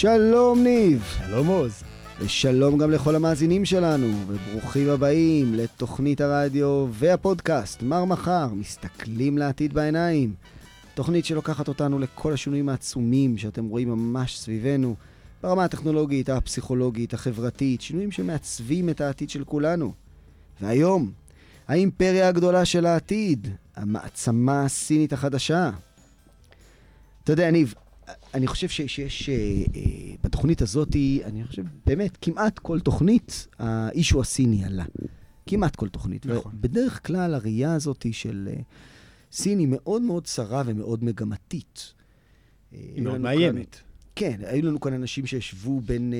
שלום ניב. שלום עוז. ושלום גם לכל המאזינים שלנו, וברוכים הבאים לתוכנית הרדיו והפודקאסט, מר מחר, מסתכלים לעתיד בעיניים. תוכנית שלוקחת אותנו לכל השינויים העצומים שאתם רואים ממש סביבנו, ברמה הטכנולוגית, הפסיכולוגית, החברתית, שינויים שמעצבים את העתיד של כולנו. והיום, האימפריה הגדולה של העתיד, המעצמה הסינית החדשה. אתה יודע, ניב, אני חושב ש, שיש, אה, אה, בתוכנית הזאת, אני חושב, באמת, כמעט כל תוכנית, האישו הסיני עלה. כמעט כל תוכנית. נכון. ובדרך כלל הראייה הזאת של אה, סין היא מאוד מאוד צרה ומאוד מגמתית. היא מאוד מאיימת. כאן- כן, היו לנו כאן אנשים שישבו בין,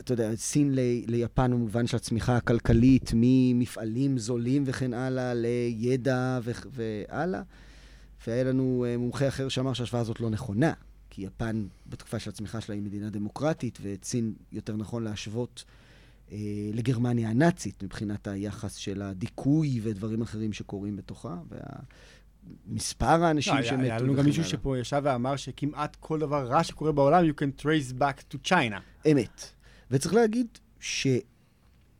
אתה יודע, סין ל- ליפן במובן של הצמיחה הכלכלית, ממפעלים זולים וכן הלאה, לידע ו- והלאה. והיה לנו אה, מומחה אחר שאמר שההשוואה הזאת לא נכונה, כי יפן בתקופה של הצמיחה שלה היא מדינה דמוקרטית, ואת סין יותר נכון להשוות אה, לגרמניה הנאצית מבחינת היחס של הדיכוי ודברים אחרים שקורים בתוכה, ומספר האנשים לא, שמתו היה לנו גם מישהו. שפה ישב ואמר שכמעט כל דבר רע שקורה בעולם, you can trace back to China. אמת. וצריך להגיד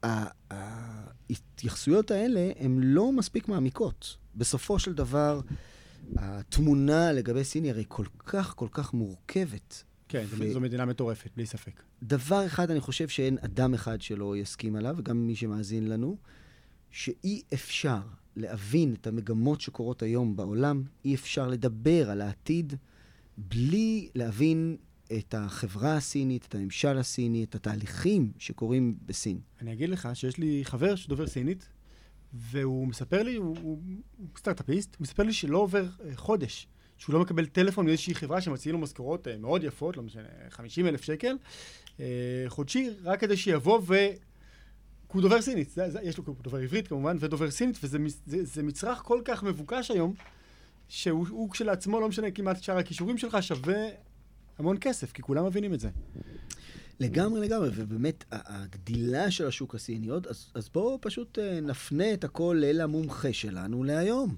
שההתייחסויות האלה הן לא מספיק מעמיקות. בסופו של דבר, התמונה לגבי סין היא הרי כל כך כל כך מורכבת. כן, ו- זו מדינה מטורפת, בלי ספק. דבר אחד אני חושב שאין אדם אחד שלא יסכים עליו, וגם מי שמאזין לנו, שאי אפשר להבין את המגמות שקורות היום בעולם, אי אפשר לדבר על העתיד בלי להבין את החברה הסינית, את הממשל הסיני, את התהליכים שקורים בסין. אני אגיד לך שיש לי חבר שדובר סינית, והוא מספר לי, הוא, הוא, סטארט-אפיסט, הוא מספר לי שלא עובר אה, חודש, שהוא לא מקבל טלפון מאיזושהי חברה שמציעים לו משכורות אה, מאוד יפות, לא משנה, 50 אלף שקל, אה, חודשי, רק כדי שיבוא ו... הוא דובר סינית, זה, זה, יש לו, דובר עברית כמובן, ודובר סינית, וזה זה, זה מצרך כל כך מבוקש היום, שהוא הוא כשלעצמו, לא משנה כמעט שאר הכישורים שלך, שווה המון כסף, כי כולם מבינים את זה. לגמרי לגמרי, ובאמת הגדילה של השוק הסיני עוד, אז, אז בואו פשוט אה, נפנה את הכל אל המומחה שלנו להיום.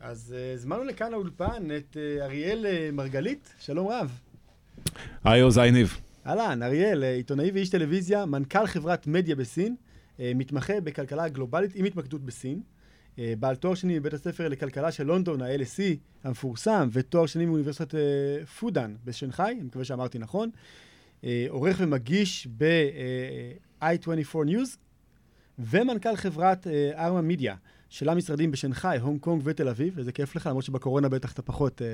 אז uh, הזמנו לכאן לאולפן את uh, אריאל מרגלית, שלום רב. היי עוז, היי ניב. אהלן, אריאל, עיתונאי ואיש טלוויזיה, מנכ"ל חברת מדיה בסין, מתמחה בכלכלה גלובלית עם התמקדות בסין, בעל תואר שני מבית הספר לכלכלה של לונדון, ה-LSE המפורסם, ותואר שני מאוניברסיטת פודן בשנגחאי, אני מקווה שאמרתי נכון, עורך ומגיש ב-i24 News, ומנכ"ל חברת ארמה מדיה, שלה משרדים בשנגחאי, הונג קונג ותל אביב, וזה כיף לך, למרות שבקורונה בטח אתה פחות אה,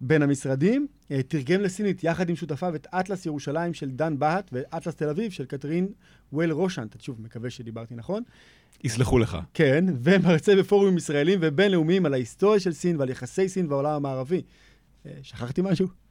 בין המשרדים. אה, תרגם לסינית יחד עם שותפיו את אטלס ירושלים של דן בהט ואטלס תל אביב של קטרין וויל רושנט, שוב, מקווה שדיברתי נכון. יסלחו לך. כן, ומרצה בפורומים ישראלים ובינלאומיים על ההיסטוריה של סין ועל יחסי סין והעולם המערבי. אה, שכחתי משהו?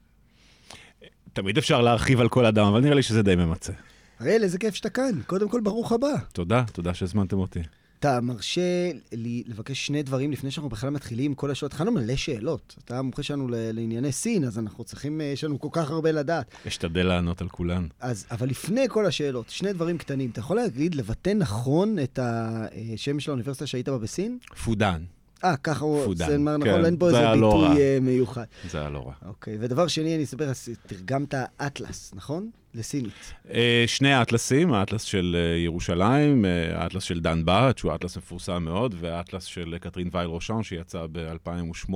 תמיד אפשר להרחיב על כל אדם, אבל נראה לי שזה די ממצה. אריאל, איזה כיף שאתה כאן. קודם כל, ברוך הבא. תודה, תודה שהזמנתם אותי. אתה מרשה לי לבקש שני דברים לפני שאנחנו בכלל מתחילים כל השאלות. הכנו מלא שאלות. אתה המומחה שלנו לענייני סין, אז אנחנו צריכים, אה, יש לנו כל כך הרבה לדעת. אשתדל לענות על כולן. אז, אבל לפני כל השאלות, שני דברים קטנים. אתה יכול להגיד, לבטא נכון את השם של האוניברסיטה שהיית בה בסין? פודן, אה, ככה הוא, פודן, זה נאמר כן, נכון, אין פה זה איזה לא ביטוי. אה, מיוחד. זה היה לא רע. אוקיי, ודבר שני, אני אספר, אז תרגמת אטלס, נכון? לסינית. אה, שני האטלסים, האטלס של אה, ירושלים, האטלס של דן בהט, שהוא האטלס מפורסם מאוד, והאטלס של קטרין וייל רושן, שיצא ב-2008.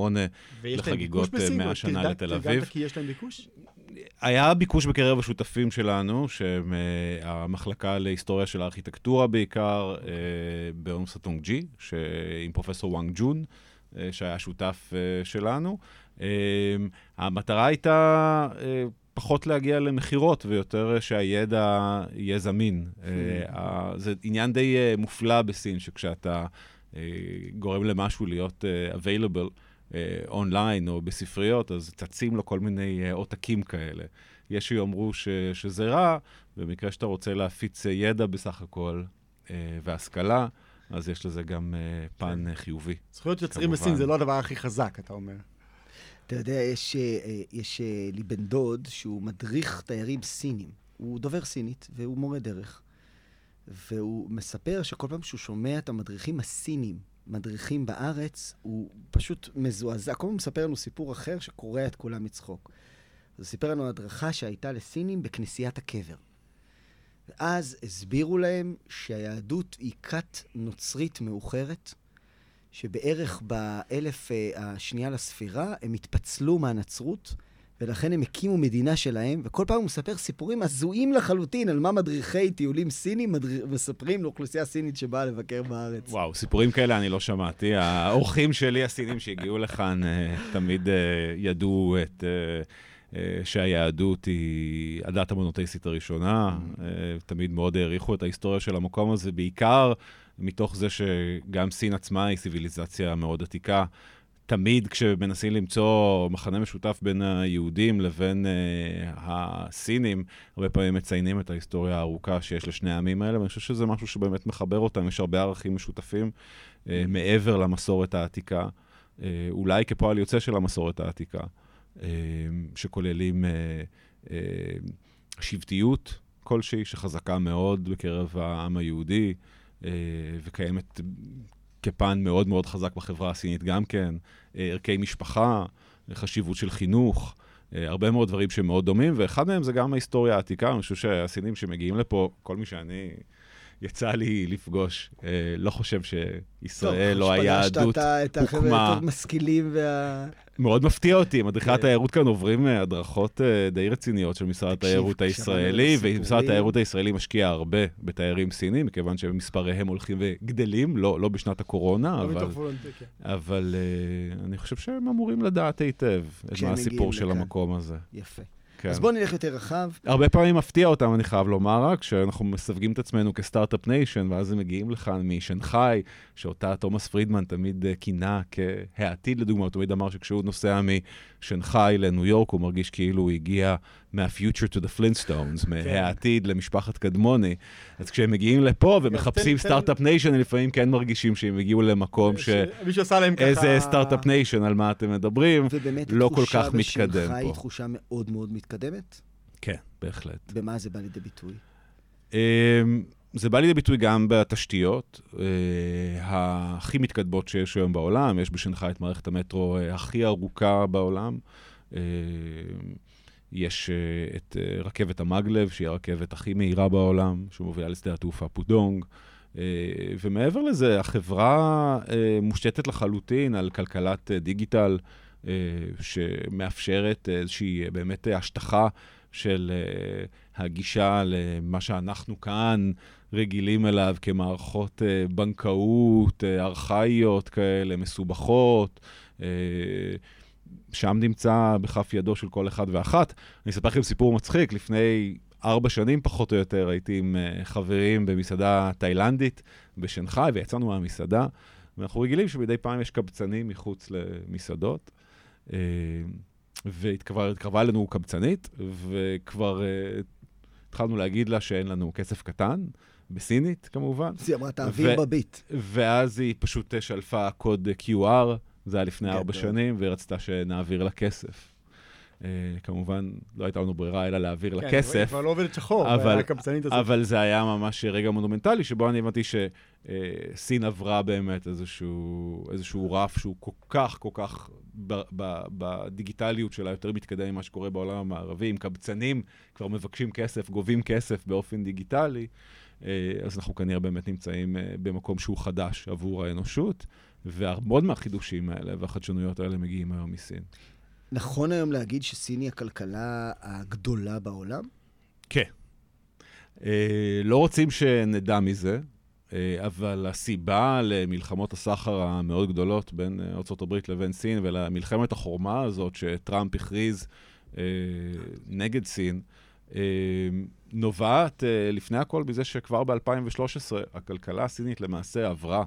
ויש להם לחגיגות, ביקוש בסין? אה, 100 או שנה תרגמת- לתל תרגמת אביב. כי יש להם ביקוש? היה ביקוש בקרב השותפים שלנו, שהם אה, המחלקה להיסטוריה של הארכיטקטורה בעיקר, אה, באוניברסיטת ג'י, עם פרופסור וואנג ג'ון, אה, שהיה שותף שלנו. המטרה הייתה פחות להגיע למכירות ויותר שהידע יהיה זמין. ה- זה עניין די מופלא בסין, שכשאתה גורם למשהו להיות available, אונליין או בספריות, אז צצים לו כל מיני אה, עותקים כאלה. יש שיאמרו ש, שזה רע, במקרה שאתה רוצה להפיץ אה, ידע בסך הכל אה, והשכלה, אז יש לזה גם אה, פן אה, חיובי. זכויות יוצרים כמובן. בסין זה לא הדבר הכי חזק, אתה אומר. אתה יודע, יש, אה, אה, יש אה, לי בן דוד שהוא מדריך תיירים סינים. הוא דובר סינית והוא מורה דרך. והוא מספר שכל פעם שהוא שומע את המדריכים הסינים מדריכים בארץ, הוא פשוט מזועזע. כל הזמן מספר לנו סיפור אחר שקורע את כולם מצחוק. הוא סיפר לנו הדרכה שהייתה לסינים בכנסיית הקבר. ואז הסבירו להם שהיהדות היא כת נוצרית מאוחרת, שבערך באלף אה, השנייה לספירה הם התפצלו מהנצרות, ולכן הם הקימו מדינה שלהם, וכל פעם הוא מספר סיפורים הזויים לחלוטין על מה מדריכי טיולים סינים מדריך, מספרים לאוכלוסייה סינית שבאה לבקר בארץ. וואו, סיפורים כאלה אני לא שמעתי. האורחים שלי, הסינים שהגיעו לכאן, אה, תמיד אה, ידעו את... שהיהדות היא הדת המונותאיסטית הראשונה, תמיד מאוד העריכו את ההיסטוריה של המקום הזה, בעיקר מתוך זה שגם סין עצמה היא ציוויליזציה מאוד עתיקה. תמיד כשמנסים למצוא מחנה משותף בין היהודים לבין uh, הסינים, הרבה פעמים מציינים את ההיסטוריה הארוכה שיש לשני העמים האלה, ואני חושב שזה משהו שבאמת מחבר אותם, יש הרבה ערכים משותפים uh, מעבר למסורת העתיקה, uh, אולי כפועל יוצא של המסורת העתיקה, uh, שכוללים uh, uh, שבטיות כלשהי, שחזקה מאוד בקרב העם היהודי. וקיימת כפן מאוד מאוד חזק בחברה הסינית גם כן, אה, ערכי משפחה, חשיבות של חינוך, אה, הרבה מאוד דברים שהם מאוד דומים, ואחד מהם זה גם ההיסטוריה העתיקה, אני חושב שהסינים שמגיעים לפה, כל מי שאני... יצא לי לפגוש. אה, לא חושב שישראל או היהדות הוקמה. טוב, פגשת את החבר'ה יותר משכילים וה... מאוד מפתיע אותי, מדריכי כן. התיירות כאן עוברים אה, הדרכות אה, די רציניות של משרד התיירות הישראלי, ומשרד התיירות הישראלי משקיע הרבה בתיירים סינים, מכיוון שמספריהם הולכים וגדלים, לא, לא בשנת הקורונה, לא אבל, כן. אבל אני חושב שהם אמורים לדעת היטב את מה הסיפור של המקום הזה. יפה. כן. אז בואו נלך יותר רחב. הרבה פעמים מפתיע אותם, אני חייב לומר רק, שאנחנו מסווגים את עצמנו כ start-up nation, ואז הם מגיעים לכאן משנגחאי, שאותה תומאס פרידמן תמיד אה, כינה כהעתיד לדוגמה, הוא תמיד אמר שכשהוא נוסע משנגחאי לניו יורק, הוא מרגיש כאילו הוא הגיע מה future to the Flintstones, כן. מהעתיד למשפחת קדמוני. אז כשהם מגיעים לפה ומחפשים start-up nation, הם לפעמים כן מרגישים שהם הגיעו למקום ש... מישהו עשה להם ככה... איזה start-up nation, על מה אתם מדברים, לא כל כך מתקדם פה. ובאמת התחושה בשנגחאי היא תחושה מאוד מאוד מתקדמת? כן, בהחלט. במה זה בא לידי ביטוי? אמ, זה בא לידי ביטוי גם בתשתיות אה, הכי מתקדמות שיש היום בעולם. יש בשנגחאי את מערכת המטרו אה, הכי ארוכה בעולם. אה, יש uh, את uh, רכבת המגלב, שהיא הרכבת הכי מהירה בעולם, שמובילה לשדה התעופה פודונג. Uh, ומעבר לזה, החברה מושתתת לחלוטין על כלכלת דיגיטל, שמאפשרת איזושהי באמת השטחה של הגישה למה שאנחנו כאן רגילים אליו כמערכות בנקאות ארכאיות כאלה, מסובכות. שם נמצא בכף ידו של כל אחד ואחת. אני אספר לכם סיפור מצחיק, לפני ארבע שנים פחות או יותר הייתי עם uh, חברים במסעדה תאילנדית בשנגחאי, ויצאנו מהמסעדה, ואנחנו רגילים שמדי פעם יש קבצנים מחוץ למסעדות. Uh, והתקרבה אלינו קבצנית, וכבר uh, התחלנו להגיד לה שאין לנו כסף קטן, בסינית כמובן. היא אמרה, תעביר בביט. ואז היא פשוט שלפה קוד QR. זה היה לפני ארבע שנים, והיא רצתה שנעביר לה כסף. Uh, כמובן, לא הייתה לנו ברירה אלא להעביר כן, לה כסף. כן, היא כבר לא עובדת שחור, אבל, הקמצנית הזאת. אבל זה היה ממש רגע מונומנטלי, שבו אני הבנתי שסין uh, עברה באמת איזשהו, איזשהו רף שהוא כל כך, כל כך בדיגיטליות שלה יותר מתקדם ממה שקורה בעולם המערבי. אם קבצנים כבר מבקשים כסף, גובים כסף באופן דיגיטלי, uh, אז אנחנו כנראה באמת נמצאים uh, במקום שהוא חדש עבור האנושות. והרבה מהחידושים האלה והחדשנויות האלה מגיעים היום מסין. נכון היום להגיד שסין היא הכלכלה הגדולה בעולם? כן. אה, לא רוצים שנדע מזה, אה, אבל הסיבה למלחמות הסחר המאוד גדולות בין אה, ארה"ב לבין סין ולמלחמת החורמה הזאת שטראמפ הכריז אה, נגד סין, אה, נובעת אה, לפני הכל מזה שכבר ב-2013 הכלכלה הסינית למעשה עברה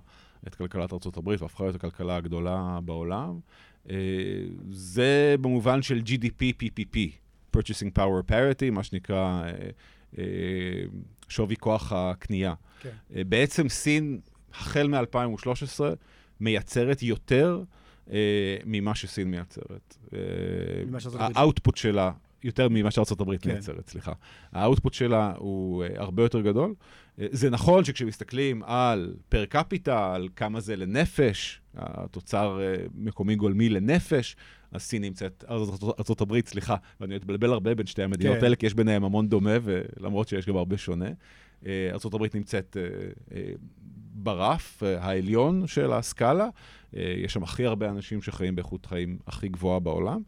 את כלכלת ארה"ב והפכה להיות הכלכלה הגדולה בעולם. אה, זה במובן של GDP PPP, Purchasing Power Parity, מה שנקרא אה, אה, שווי כוח הקנייה. כן. בעצם סין, החל מ-2013, מייצרת יותר ממה שסין מייצרת. ה output שלה יותר ממה הברית כן. מייצרת, סליחה. ה output שלה הוא אה, הרבה יותר גדול. אה, זה נכון שכשמסתכלים על per capita, על כמה זה לנפש, התוצר אה, מקומי גולמי לנפש, אז סין נמצאת, ארצות הברית, סליחה, ואני מתבלבל הרבה בין שתי המדינות כן. האלה, כי יש ביניהם המון דומה, ולמרות שיש גם הרבה שונה. ארצות הברית נמצאת ברף העליון של הסקאלה, יש שם הכי הרבה אנשים שחיים באיכות חיים הכי גבוהה בעולם,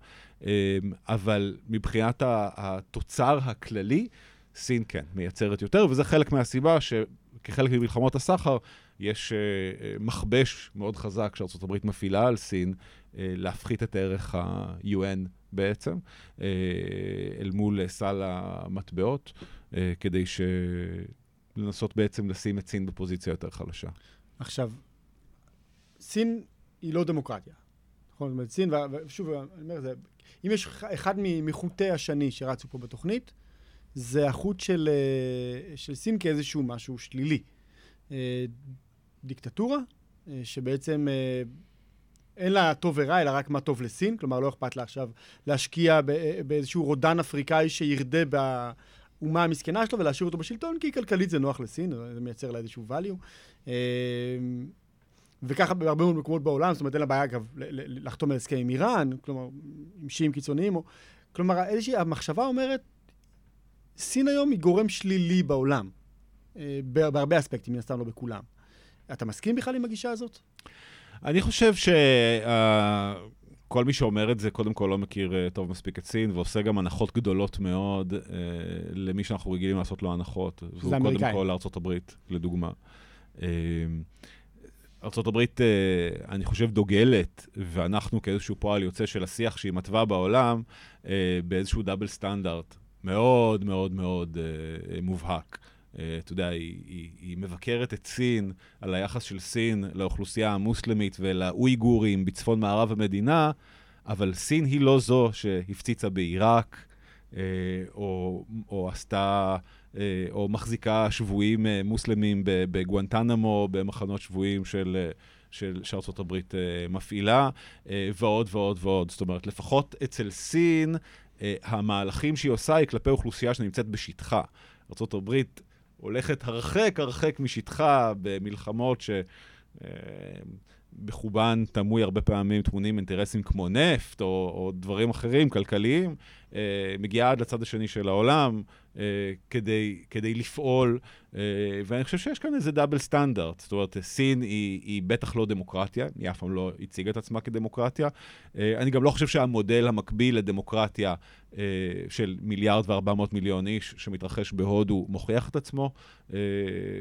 אבל מבחינת התוצר הכללי, סין כן מייצרת יותר, וזה חלק מהסיבה שכחלק ממלחמות הסחר, יש אה, אה, מכבש מאוד חזק שארה"ב מפעילה על סין אה, להפחית את ערך ה-UN בעצם, אל מול סל המטבעות, כדי ש... לנסות בעצם לשים את סין בפוזיציה יותר חלשה. עכשיו, סין היא לא דמוקרטיה. נכון? זאת סין, ושוב, אני אומר, זה, אם יש אחד מחוטי השני שרצו פה בתוכנית, זה החוט של, אה, של סין כאיזשהו משהו שלילי. אה, דיקטטורה, אה, שבעצם אין לה טוב ורע, אלא רק מה טוב לסין, כלומר לא אכפת לה עכשיו להשקיע ב- באיזשהו רודן אפריקאי שירדה באומה המסכנה שלו ולהשאיר אותו בשלטון, כי כלכלית זה נוח לסין, זה מייצר לה איזשהו value. וככה בהרבה מאוד מקומות בעולם, זאת אומרת, אין לה בעיה, אגב, לחתום על הסכם עם איראן, כלומר, עם שיעים קיצוניים, או... כלומר, איזושהי, המחשבה אומרת, סין היום היא גורם שלילי בעולם, אה, בה- בהרבה אספקטים, מן הסתם לא בכולם. אתה מסכים בכלל עם הגישה הזאת? אני חושב שכל מי שאומר את זה, קודם כל לא מכיר אה, טוב מספיק את סין, ועושה גם הנחות גדולות מאוד אה, למי שאנחנו רגילים לעשות לו הנחות. והוא קודם האמריקאים. כל ארצות הברית, לדוגמה. אה, הברית, אה, אני חושב, דוגלת, ואנחנו כאיזשהו פועל יוצא של השיח שהיא מתווה בעולם, אה, באיזשהו דאבל סטנדרט מאוד מאוד מאוד אה, מובהק. אתה יודע, היא, היא, היא מבקרת את סין על היחס של סין לאוכלוסייה המוסלמית ולאויגורים בצפון מערב המדינה, אבל סין היא לא זו שהפציצה בעיראק, או, או עשתה, או מחזיקה שבויים אה, מוסלמים בגואנטנמו, במחנות שבויים של... אה, של שארצות הברית אה, מפעילה, אה, ועוד ועוד ועוד. זאת אומרת, לפחות אצל סין, אה, המהלכים שהיא עושה היא כלפי אוכלוסייה שנמצאת בשטחה. ארה"ב הולכת הרחק הרחק משטחה במלחמות ש... אה, בחובן תמוי הרבה פעמים טמונים אינטרסים כמו נפט או, או דברים אחרים, כלכליים, אה, מגיעה עד לצד השני של העולם אה, כדי, כדי לפעול, אה, ואני חושב שיש כאן איזה דאבל סטנדרט. זאת אומרת, סין היא, היא בטח לא דמוקרטיה, היא אף פעם לא הציגה את עצמה כדמוקרטיה. אה, אני גם לא חושב שהמודל המקביל לדמוקרטיה אה, של מיליארד וארבע מאות מיליון איש שמתרחש בהודו מוכיח את עצמו. אה,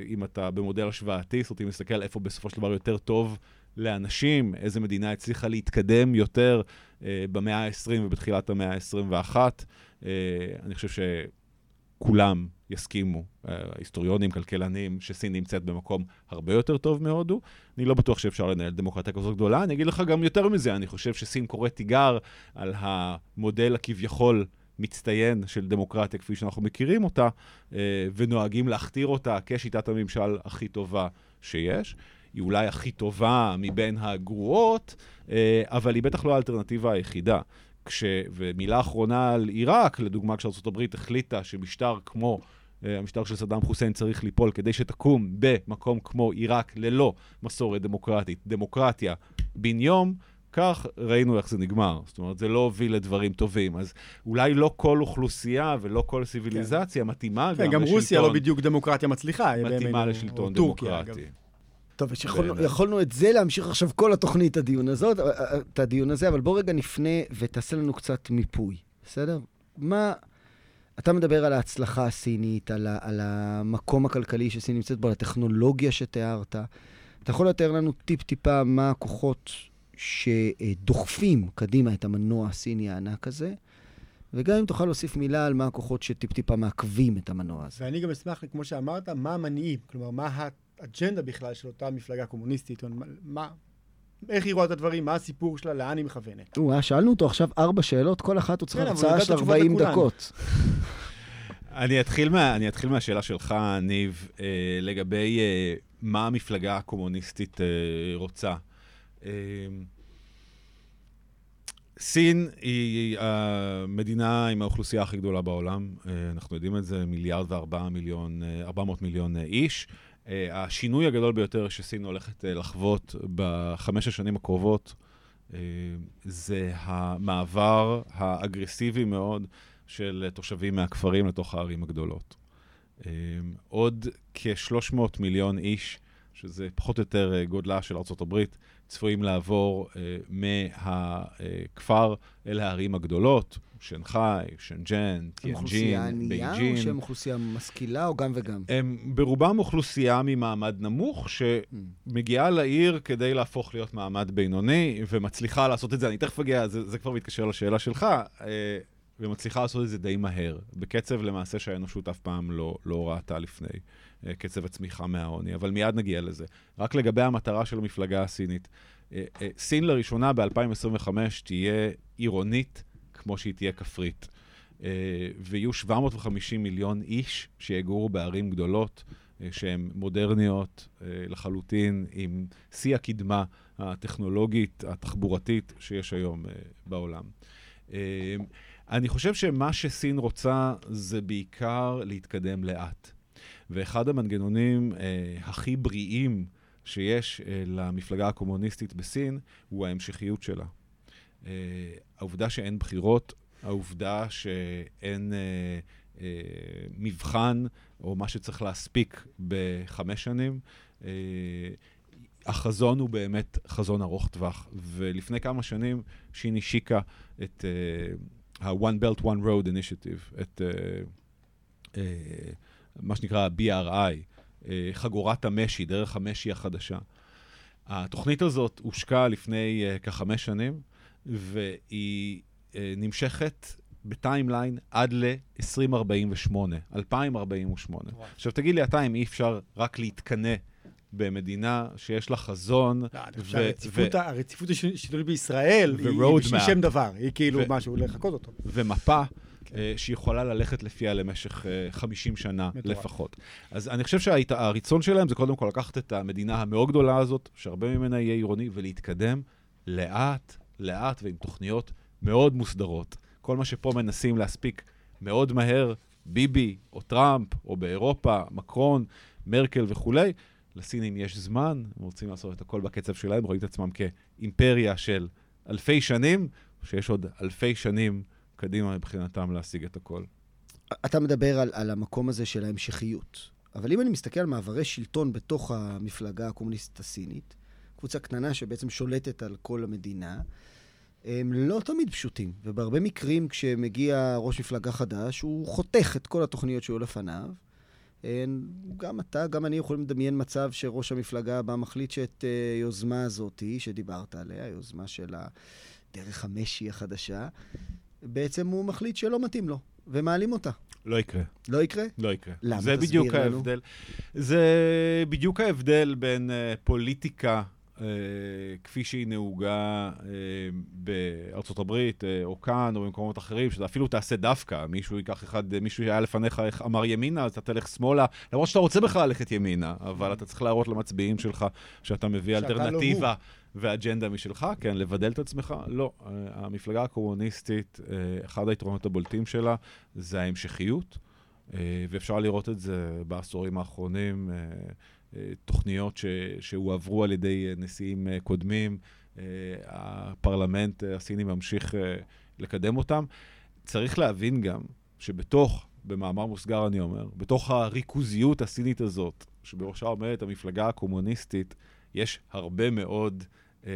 אם אתה במודל השוואתי, זאת אומרת, אם מסתכל איפה בסופו של דבר יותר טוב לאנשים, איזה מדינה הצליחה להתקדם יותר אה, במאה ה-20 ובתחילת המאה ה-21. אה, אני חושב שכולם יסכימו, אה, היסטוריונים, כלכלנים, שסין נמצאת במקום הרבה יותר טוב מהודו. אני לא בטוח שאפשר לנהל דמוקרטיה כזאת גדולה. אני אגיד לך גם יותר מזה, אני חושב שסין קורא תיגר על המודל הכביכול מצטיין של דמוקרטיה כפי שאנחנו מכירים אותה, אה, ונוהגים להכתיר אותה כשיטת הממשל הכי טובה שיש. היא אולי הכי טובה מבין הגרועות, אה, אבל היא בטח לא האלטרנטיבה היחידה. כש... ומילה אחרונה על עיראק, לדוגמה, כשארה"ב החליטה שמשטר כמו אה, המשטר של סדאם חוסיין צריך ליפול כדי שתקום במקום כמו עיראק ללא מסורת דמוקרטית, דמוקרטיה בן יום, כך ראינו איך זה נגמר. זאת אומרת, זה לא הוביל לדברים טובים. אז אולי לא כל אוכלוסייה ולא כל סיביליזציה מתאימה כן, גם גם לשלטון. רוסיה לא בדיוק דמוקרטיה מצליחה. מתאימה לשלטון טורקיה, דמוקרטי. אגב. טוב, אז יכולנו, את זה להמשיך עכשיו כל התוכנית, הדיון הזאת, אה, את הדיון הזה, אבל בוא רגע נפנה ותעשה לנו קצת מיפוי, בסדר? מה... אתה מדבר על ההצלחה הסינית, על, ה, על המקום הכלכלי שסין נמצאת בו, על הטכנולוגיה שתיארת. אתה יכול לתאר לנו טיפ-טיפה מה הכוחות שדוחפים קדימה את המנוע הסיני הענק הזה, וגם אם תוכל להוסיף מילה על מה הכוחות שטיפ-טיפה מעכבים את המנוע הזה. ואני גם אשמח, כמו שאמרת, מה המניעים, כלומר, מה האג'נדה בכלל של אותה מפלגה קומוניסטית, מה, איך היא רואה את הדברים, מה הסיפור שלה, לאן היא מכוונת. או, אה, שאלנו אותו עכשיו ארבע שאלות, כל אחת הוא צריך כן, הרצאה של תשובות 40 לכולן. דקות. אני אתחיל, מה, אני אתחיל מהשאלה שלך, ניב, אה, לגבי אה, מה המפלגה הקומוניסטית אה, רוצה. אה, סין היא המדינה עם האוכלוסייה הכי גדולה בעולם. אנחנו יודעים את זה, מיליארד וארבעה מיליון, ארבע מאות מיליון איש. השינוי הגדול ביותר שסין הולכת לחוות בחמש השנים הקרובות, זה המעבר האגרסיבי מאוד של תושבים מהכפרים לתוך הערים הגדולות. עוד כ-300 מיליון איש, שזה פחות או יותר גודלה של ארה"ב, צפויים לעבור מהכפר אל הערים הגדולות, שנגחאי, שנג'ן, טיאנג'ין, בייג'ין. אוכלוסייה ענייה או שהם אוכלוסייה משכילה או גם וגם? הם ברובם אוכלוסייה ממעמד נמוך, שמגיעה לעיר כדי להפוך להיות מעמד בינוני, ומצליחה לעשות את זה. אני תכף אגיע, זה, זה כבר מתקשר לשאלה שלך, ומצליחה לעשות את זה די מהר, בקצב למעשה שהאנושות אף פעם לא, לא ראתה לפני, קצב הצמיחה מהעוני, אבל מיד נגיע לזה. רק לגבי המטרה של המפלגה הסינית, סין לראשונה ב-2025 תהיה עירונית כמו שהיא תהיה כפרית. Uh, ויהיו 750 מיליון איש שיגורו בערים גדולות, uh, שהן מודרניות uh, לחלוטין, עם שיא הקדמה הטכנולוגית, התחבורתית שיש היום בעולם. אני חושב שמה שסין רוצה זה בעיקר להתקדם לאט. ואחד המנגנונים uh, הכי בריאים שיש uh, למפלגה הקומוניסטית בסין הוא ההמשכיות שלה. Uh, העובדה שאין בחירות, העובדה שאין uh, uh, מבחן, או מה שצריך להספיק בחמש שנים, uh, החזון הוא באמת חזון ארוך טווח. ולפני כמה שנים שין השיקה את uh, ה-One Belt, One Road Initiative, את uh, uh, מה שנקרא BRI, uh, חגורת המשי, דרך המשי החדשה. התוכנית הזאת הושקה לפני uh, כחמש שנים, והיא אה, נמשכת בטיימליין עד ל-2048, 2048. וואו. עכשיו תגיד לי אתה אם אי אפשר רק להתקנא במדינה שיש לה חזון. לא, אני חושב שהרציפות הרציפות השלטונית בישראל היא שם דבר, היא כאילו משהו לחכות אותו. ומפה. כן. שיכולה ללכת לפיה למשך 50 שנה מטורף. לפחות. אז אני חושב שהריצון שלהם זה קודם כל לקחת את המדינה המאוד גדולה הזאת, שהרבה ממנה יהיה עירוני, ולהתקדם לאט, לאט ועם תוכניות מאוד מוסדרות. כל מה שפה מנסים להספיק מאוד מהר, ביבי או טראמפ או באירופה, מקרון, מרקל וכולי, לסינים יש זמן, הם רוצים לעשות את הכל בקצב שלהם, רואים את עצמם כאימפריה של אלפי שנים, שיש עוד אלפי שנים קדימה מבחינתם להשיג את הכל. אתה מדבר על, על המקום הזה של ההמשכיות, אבל אם אני מסתכל על מעברי שלטון בתוך המפלגה הקומוניסטית הסינית, קבוצה קטנה שבעצם שולטת על כל המדינה, הם לא תמיד פשוטים, ובהרבה מקרים כשמגיע ראש מפלגה חדש, הוא חותך את כל התוכניות שהיו לפניו. גם אתה, גם אני יכולים לדמיין מצב שראש המפלגה הבא מחליט שאת היוזמה הזאת, שדיברת עליה, היוזמה של הדרך המשי החדשה, בעצם הוא מחליט שלא מתאים לו, ומעלים אותה. לא יקרה. לא יקרה? לא יקרה. למה? זה בדיוק לנו. ההבדל. זה בדיוק ההבדל בין uh, פוליטיקה אה, כפי שהיא נהוגה אה, בארצות הברית, אה, או כאן, או במקומות אחרים, שזה אפילו תעשה דווקא. מישהו ייקח אחד, מישהו שהיה לפניך אמר ימינה, אז אתה תלך שמאלה, למרות שאתה רוצה בכלל ללכת ימינה, אבל אתה צריך להראות למצביעים שלך שאתה מביא לא אלטרנטיבה. לא ואג'נדה משלך, כן, לבדל את עצמך, לא. המפלגה הקומוניסטית, אחד היתרונות הבולטים שלה זה ההמשכיות, ואפשר לראות את זה בעשורים האחרונים. תוכניות ש, שהועברו על ידי נשיאים אה, קודמים, אה, הפרלמנט הסיני ממשיך אה, לקדם אותם. צריך להבין גם שבתוך, במאמר מוסגר אני אומר, בתוך הריכוזיות הסינית הזאת, שבראשה עומדת המפלגה הקומוניסטית, יש הרבה מאוד אה,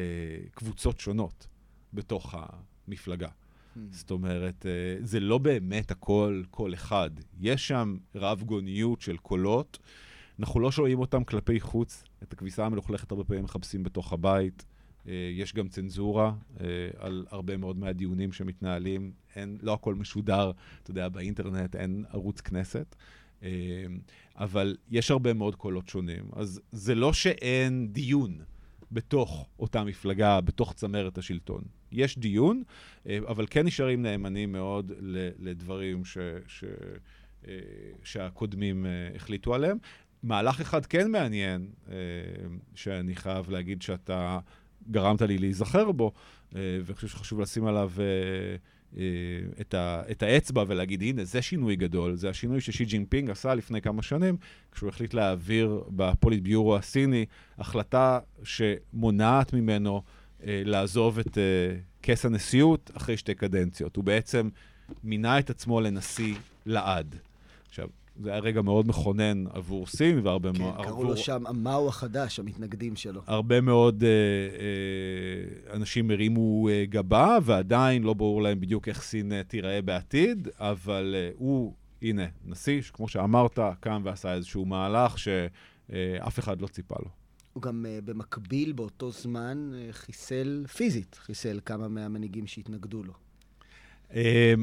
קבוצות שונות בתוך המפלגה. Hmm. זאת אומרת, אה, זה לא באמת הכל קול אחד. יש שם רב גוניות של קולות. אנחנו לא שומעים אותם כלפי חוץ. את הכביסה המלוכלכת הרבה פעמים מחפשים בתוך הבית. אה, יש גם צנזורה אה, על הרבה מאוד מהדיונים שמתנהלים. אין, לא הכל משודר, אתה יודע, באינטרנט, אין ערוץ כנסת. אה, אבל יש הרבה מאוד קולות שונים. אז זה לא שאין דיון בתוך אותה מפלגה, בתוך צמרת השלטון. יש דיון, אבל כן נשארים נאמנים מאוד לדברים ש... ש... שהקודמים החליטו עליהם. מהלך אחד כן מעניין, אה, שאני חייב להגיד שאתה גרמת לי להיזכר בו, ואני חושב שחשוב לשים עליו את, ה, את האצבע ולהגיד, הנה, זה שינוי גדול, זה השינוי ששי ג'ינפינג עשה לפני כמה שנים, כשהוא החליט להעביר בפוליטביורו הסיני החלטה שמונעת ממנו לעזוב את כס הנשיאות אחרי שתי קדנציות. הוא בעצם מינה את עצמו לנשיא לעד. עכשיו, זה היה רגע מאוד מכונן עבור סין והרבה כן, מאוד... כן, קראו עבור... לו שם המאו החדש, המתנגדים שלו. הרבה מאוד אה, אה, אנשים הרימו אה, גבה, ועדיין לא ברור להם בדיוק איך סין אה, תיראה בעתיד, אבל אה, הוא, הנה, נשיא, שכמו שאמרת, קם ועשה איזשהו מהלך שאף אה, אחד לא ציפה לו. הוא גם uh, במקביל, באותו זמן, uh, חיסל פיזית, חיסל כמה מהמנהיגים שהתנגדו לו. Um,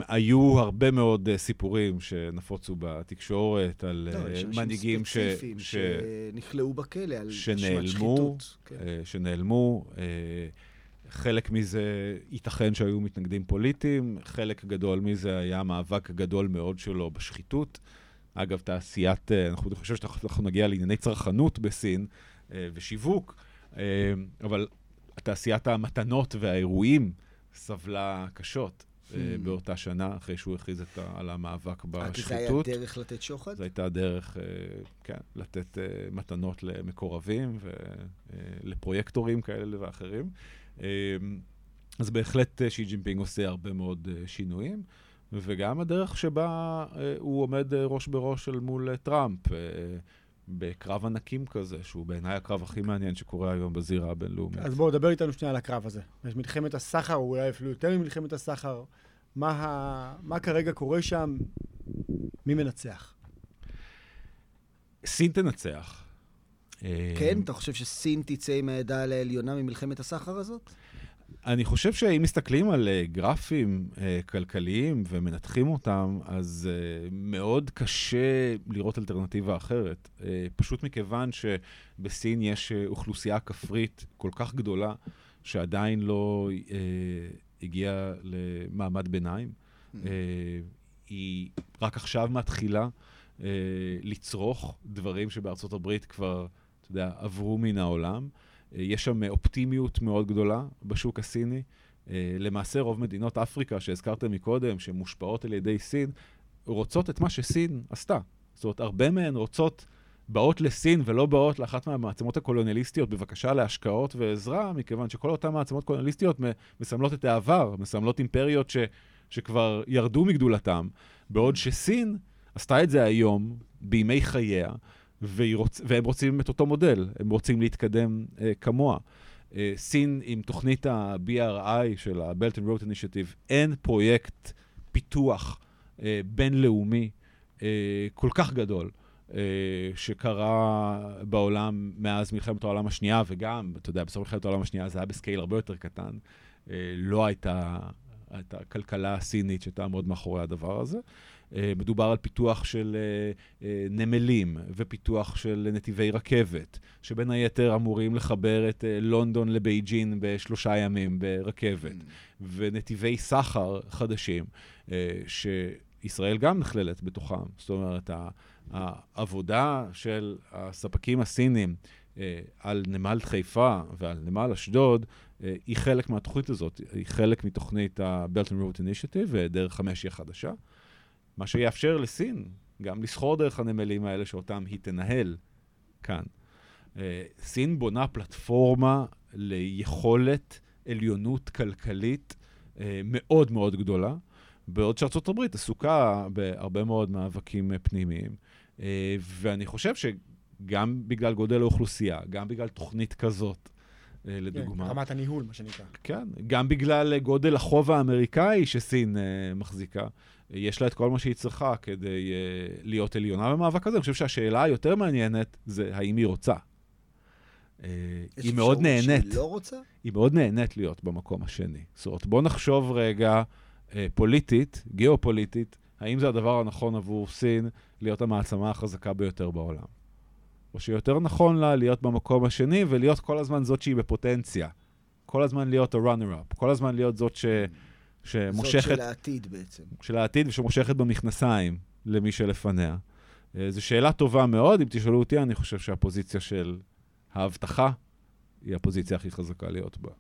היו הרבה מאוד uh, סיפורים שנפוצו בתקשורת על לא, uh, מנהיגים ש... ש... שנכלאו בכלא על שנעלמו, שחיתות. כן. שנעלמו. Uh, חלק מזה ייתכן שהיו מתנגדים פוליטיים, חלק גדול מזה היה מאבק גדול מאוד שלו בשחיתות. אגב, תעשיית, אנחנו חושבים שאנחנו נגיע לענייני צרכנות בסין, אה, ושיווק, אה, אבל תעשיית המתנות והאירועים סבלה קשות. אה, המ. באותה שנה, אחרי שהוא הכריז על המאבק בשחיתות. זה היה דרך לתת שוחד? זו הייתה דרך, כן, לתת מתנות למקורבים ולפרויקטורים כאלה ואחרים. אז בהחלט שי ג'ינפינג עושה הרבה מאוד שינויים, וגם הדרך שבה הוא עומד ראש בראש אל מול טראמפ. בקרב ענקים כזה, שהוא בעיניי הקרב הכי מעניין שקורה היום בזירה הבינלאומית. אז בואו, דבר איתנו שנייה על הקרב הזה. יש מלחמת הסחר, או אולי אפילו יותר ממלחמת הסחר. מה, ה... מה כרגע קורה שם? מי מנצח? סין תנצח. כן? אתה חושב שסין תצא עם העדה העליונה ממלחמת הסחר הזאת? אני חושב שאם מסתכלים על uh, גרפים uh, כלכליים ומנתחים אותם, אז uh, מאוד קשה לראות אלטרנטיבה אחרת. פשוט מכיוון שבסין יש אוכלוסייה כפרית כל כך גדולה, שעדיין לא הגיעה למעמד ביניים. Mm-hmm. היא רק עכשיו מתחילה לצרוך דברים שבארצות הברית כבר, אתה יודע, עברו מן העולם. יש שם אופטימיות מאוד גדולה בשוק הסיני. אה, למעשה רוב מדינות אפריקה שהזכרתם מקודם, שמושפעות על ידי סין, רוצות את מה שסין עשתה. זאת אומרת, הרבה מהן רוצות, באות לסין ולא באות לאחת מהמעצמות הקולוניאליסטיות בבקשה להשקעות ועזרה, מכיוון שכל אותן מעצמות קולוניאליסטיות מסמלות את העבר, מסמלות אימפריות ש, שכבר ירדו מגדולתם, בעוד שסין עשתה את זה היום, בימי חייה, רוצ... והם רוצים את אותו מודל, הם רוצים להתקדם uh, כמוה. Uh, סין עם תוכנית ה-BRI של ה-Belt and Road Initiative, אין פרויקט פיתוח uh, בינלאומי uh, כל כך גדול. שקרה בעולם מאז מלחמת העולם השנייה, וגם, אתה יודע, בסוף מלחמת העולם השנייה זה היה בסקייל הרבה יותר קטן. לא הייתה, הייתה כלכלה סינית שתעמוד מאחורי הדבר הזה. אה, מדובר על פיתוח של אה, אה, נמלים ופיתוח של נתיבי רכבת, שבין היתר אמורים לחבר את לונדון לבייג'ין בשלושה ימים ברכבת, mm. ונתיבי סחר חדשים, שישראל גם נכללת בתוכם. זאת אומרת, העבודה של הספקים הסינים על נמל חיפה ועל נמל אשדוד, היא חלק מהתוכנית הזאת, היא חלק מתוכנית ה-Belt and Road Initiative, ודרך חמש היא חדשה. מה שיאפשר לסין גם לסחור דרך הנמלים האלה שאותם היא תנהל כאן. Uh, סין בונה פלטפורמה ליכולת עליונות כלכלית uh, מאוד מאוד גדולה, בעוד שארצות הברית עסוקה בהרבה מאוד מאבקים פנימיים. Uh, ואני חושב שגם בגלל גודל האוכלוסייה, גם בגלל תוכנית כזאת, כן, לדוגמה. כן, רמת הניהול, מה שנקרא. כן, גם בגלל גודל החוב האמריקאי שסין מחזיקה. יש לה את כל מה שהיא צריכה כדי uh, להיות עליונה במאבק הזה. אני חושב שהשאלה היותר מעניינת זה האם היא רוצה. Uh, היא מאוד נהנית. שהיא לא רוצה? היא מאוד נהנית להיות במקום השני. זאת אומרת, בוא נחשוב רגע uh, פוליטית, גיאופוליטית, האם זה הדבר הנכון עבור סין להיות המעצמה החזקה ביותר בעולם. או שיותר נכון לה להיות במקום השני ולהיות כל הזמן זאת שהיא בפוטנציה. כל הזמן להיות ה-runner-up, כל הזמן להיות זאת ש... שמושכת... זאת של העתיד בעצם. של העתיד ושמושכת במכנסיים למי שלפניה. אה, זו שאלה טובה מאוד, אם תשאלו אותי, אני חושב שהפוזיציה של ההבטחה היא הפוזיציה הכי חזקה להיות בה.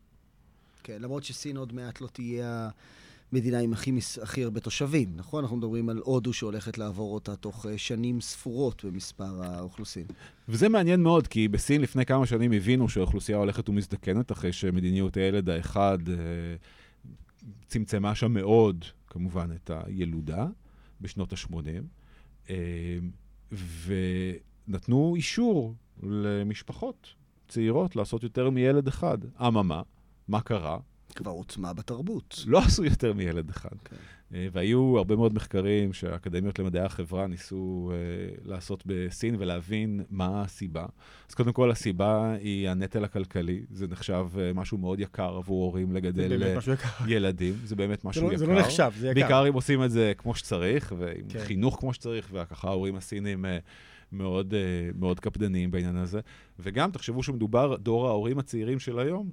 כן, למרות שסין עוד מעט לא תהיה המדינה עם הכי. הכי הרבה תושבים, נכון? אנחנו מדברים על הודו שהולכת לעבור אותה תוך אה, שנים ספורות במספר האוכלוסין. וזה מעניין מאוד, כי בסין לפני כמה שנים הבינו שהאוכלוסייה הולכת ומזדקנת, אחרי שמדיניות הילד האחד אה, צמצמה שם מאוד, כמובן, את הילודה בשנות ה-80, אה, ונתנו אישור למשפחות צעירות לעשות יותר מילד אחד. אממה, מה קרה? כבר עוצמה בתרבות. לא עשו יותר מילד אחד. כן. אה, והיו הרבה מאוד מחקרים שהאקדמיות למדעי החברה ניסו uh, לעשות בסין ולהבין מה הסיבה. אז קודם כל, הסיבה היא הנטל הכלכלי. זה נחשב uh, משהו מאוד יקר עבור הורים לגדל זה באמת משהו יקר. ילדים. זה באמת משהו זה לא, יקר. זה לא נחשב, זה יקר. בעיקר אם עושים את זה כמו שצריך, ועם כן. חינוך כמו שצריך, וככה ההורים הסינים uh, מאוד, מאוד קפדניים בעניין הזה. וגם, תחשבו שמדובר, דור ההורים הצעירים של היום,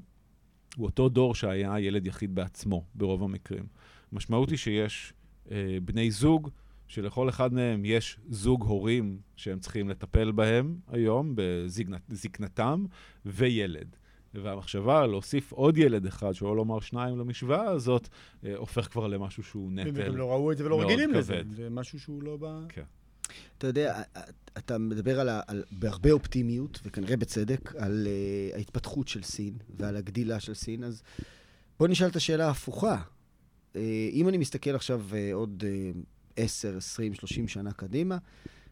הוא אותו דור שהיה ילד יחיד בעצמו, ברוב המקרים. המשמעות היא שיש אה, בני זוג, שלכל אחד מהם יש זוג הורים שהם צריכים לטפל בהם היום, בזקנתם, וילד. והמחשבה להוסיף עוד ילד אחד, שלא לומר שניים למשוואה הזאת, אה, הופך כבר למשהו שהוא נטל והם לא ראו את זה ולא מאוד רגילים לזה. כבד. זה משהו שהוא לא ב... כן. אתה יודע, אתה מדבר על, על, בהרבה אופטימיות, וכנראה בצדק, על uh, ההתפתחות של סין ועל הגדילה של סין, אז בוא נשאל את השאלה ההפוכה. Uh, אם אני מסתכל עכשיו uh, עוד uh, 10, 20, 30 שנה קדימה,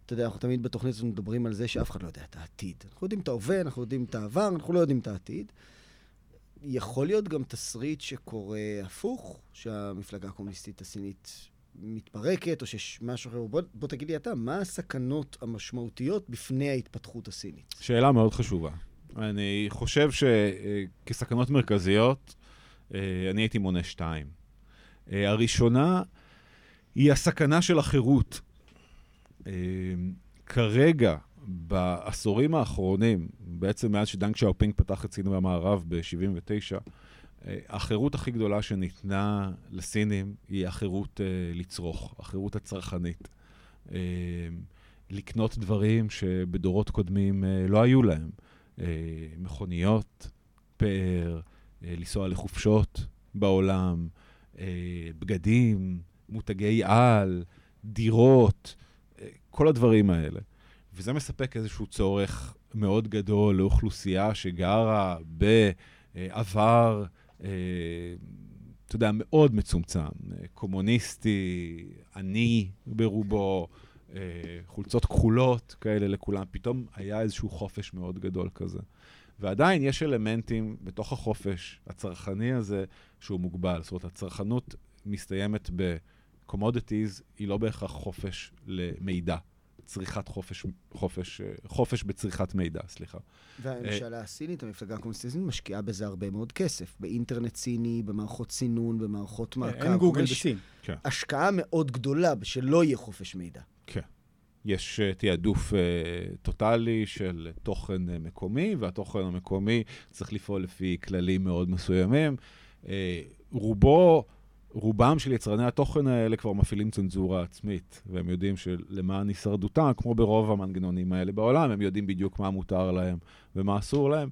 אתה יודע, אנחנו תמיד בתוכנית הזאת מדברים על זה שאף אחד לא יודע את העתיד. אנחנו יודעים את ההווה, אנחנו יודעים את העבר, אנחנו לא יודעים את העתיד. יכול להיות גם תסריט שקורה הפוך, שהמפלגה הקומוניסטית הסינית מתפרקת, או שיש משהו אחר. בוא, בוא תגיד לי אתה, מה הסכנות המשמעותיות בפני ההתפתחות הסינית? שאלה מאוד חשובה. אני חושב שכסכנות מרכזיות, אה, אני הייתי מונה שתיים. אה, הראשונה היא הסכנה של החירות. אה, כרגע, בעשורים האחרונים, בעצם מאז שדנג שאופינג פתח את סין במערב ב-79', החירות הכי גדולה שניתנה לסינים היא החירות uh, לצרוך, החירות הצרכנית. Uh, לקנות דברים שבדורות קודמים uh, לא היו להם. Uh, מכוניות, פאר, uh, לנסוע לחופשות בעולם, uh, בגדים, מותגי על, דירות, uh, כל הדברים האלה. וזה מספק איזשהו צורך מאוד גדול לאוכלוסייה שגרה בעבר, אה, אתה יודע, מאוד מצומצם, אה, קומוניסטי, עני ברובו, אה, חולצות כחולות כאלה לכולם, פתאום היה איזשהו חופש מאוד גדול כזה. ועדיין יש אלמנטים בתוך החופש הצרכני הזה שהוא מוגבל. זאת אומרת, הצרכנות מסתיימת ב-commodities, היא לא בהכרח חופש למידע. צריכת חופש, חופש, חופש בצריכת מידע, סליחה. והממשלה הסינית, המפלגה הקומוניסטית, משקיעה בזה הרבה מאוד כסף. באינטרנט סיני, במערכות סינון, במערכות מעקב. אין גוגל בסין. כן. השקעה מאוד גדולה שלא יהיה חופש מידע. כן. יש uh, תעדוף uh, טוטאלי של תוכן uh, מקומי, והתוכן המקומי צריך לפעול לפי כללים מאוד מסוימים. Uh, רובו, רובם של יצרני התוכן האלה כבר מפעילים צנזורה עצמית, והם יודעים שלמען הישרדותם, כמו ברוב המנגנונים האלה בעולם, הם יודעים בדיוק מה מותר להם ומה אסור להם.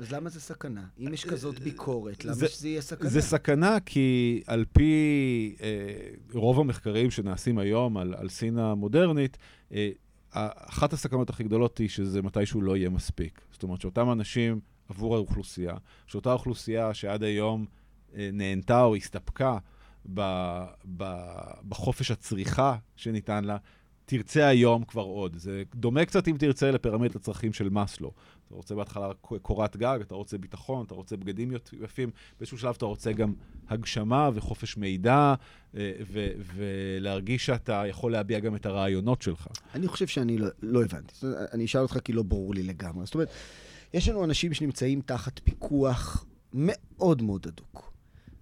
אז למה זה סכנה? אם יש כזאת ביקורת, למה זה, שזה יהיה סכנה? זה סכנה כי על פי אה, רוב המחקרים שנעשים היום על, על סין המודרנית, אה, אחת הסכנות הכי גדולות היא שזה מתישהו לא יהיה מספיק. זאת אומרת שאותם אנשים עבור האוכלוסייה, שאותה אוכלוסייה שעד היום אה, נהנתה או הסתפקה ב, ב, בחופש הצריכה שניתן לה, תרצה היום כבר עוד. זה דומה קצת, אם תרצה, לפירמידת הצרכים של מאסלו. אתה רוצה בהתחלה קורת גג, אתה רוצה ביטחון, אתה רוצה בגדים יפים, באיזשהו שלב אתה רוצה גם הגשמה וחופש מידע, ו- ולהרגיש שאתה יכול להביע גם את הרעיונות שלך. אני חושב שאני לא, לא הבנתי. אני אשאל אותך כי לא ברור לי לגמרי. זאת אומרת, יש לנו אנשים שנמצאים תחת פיקוח מאוד מאוד הדוק.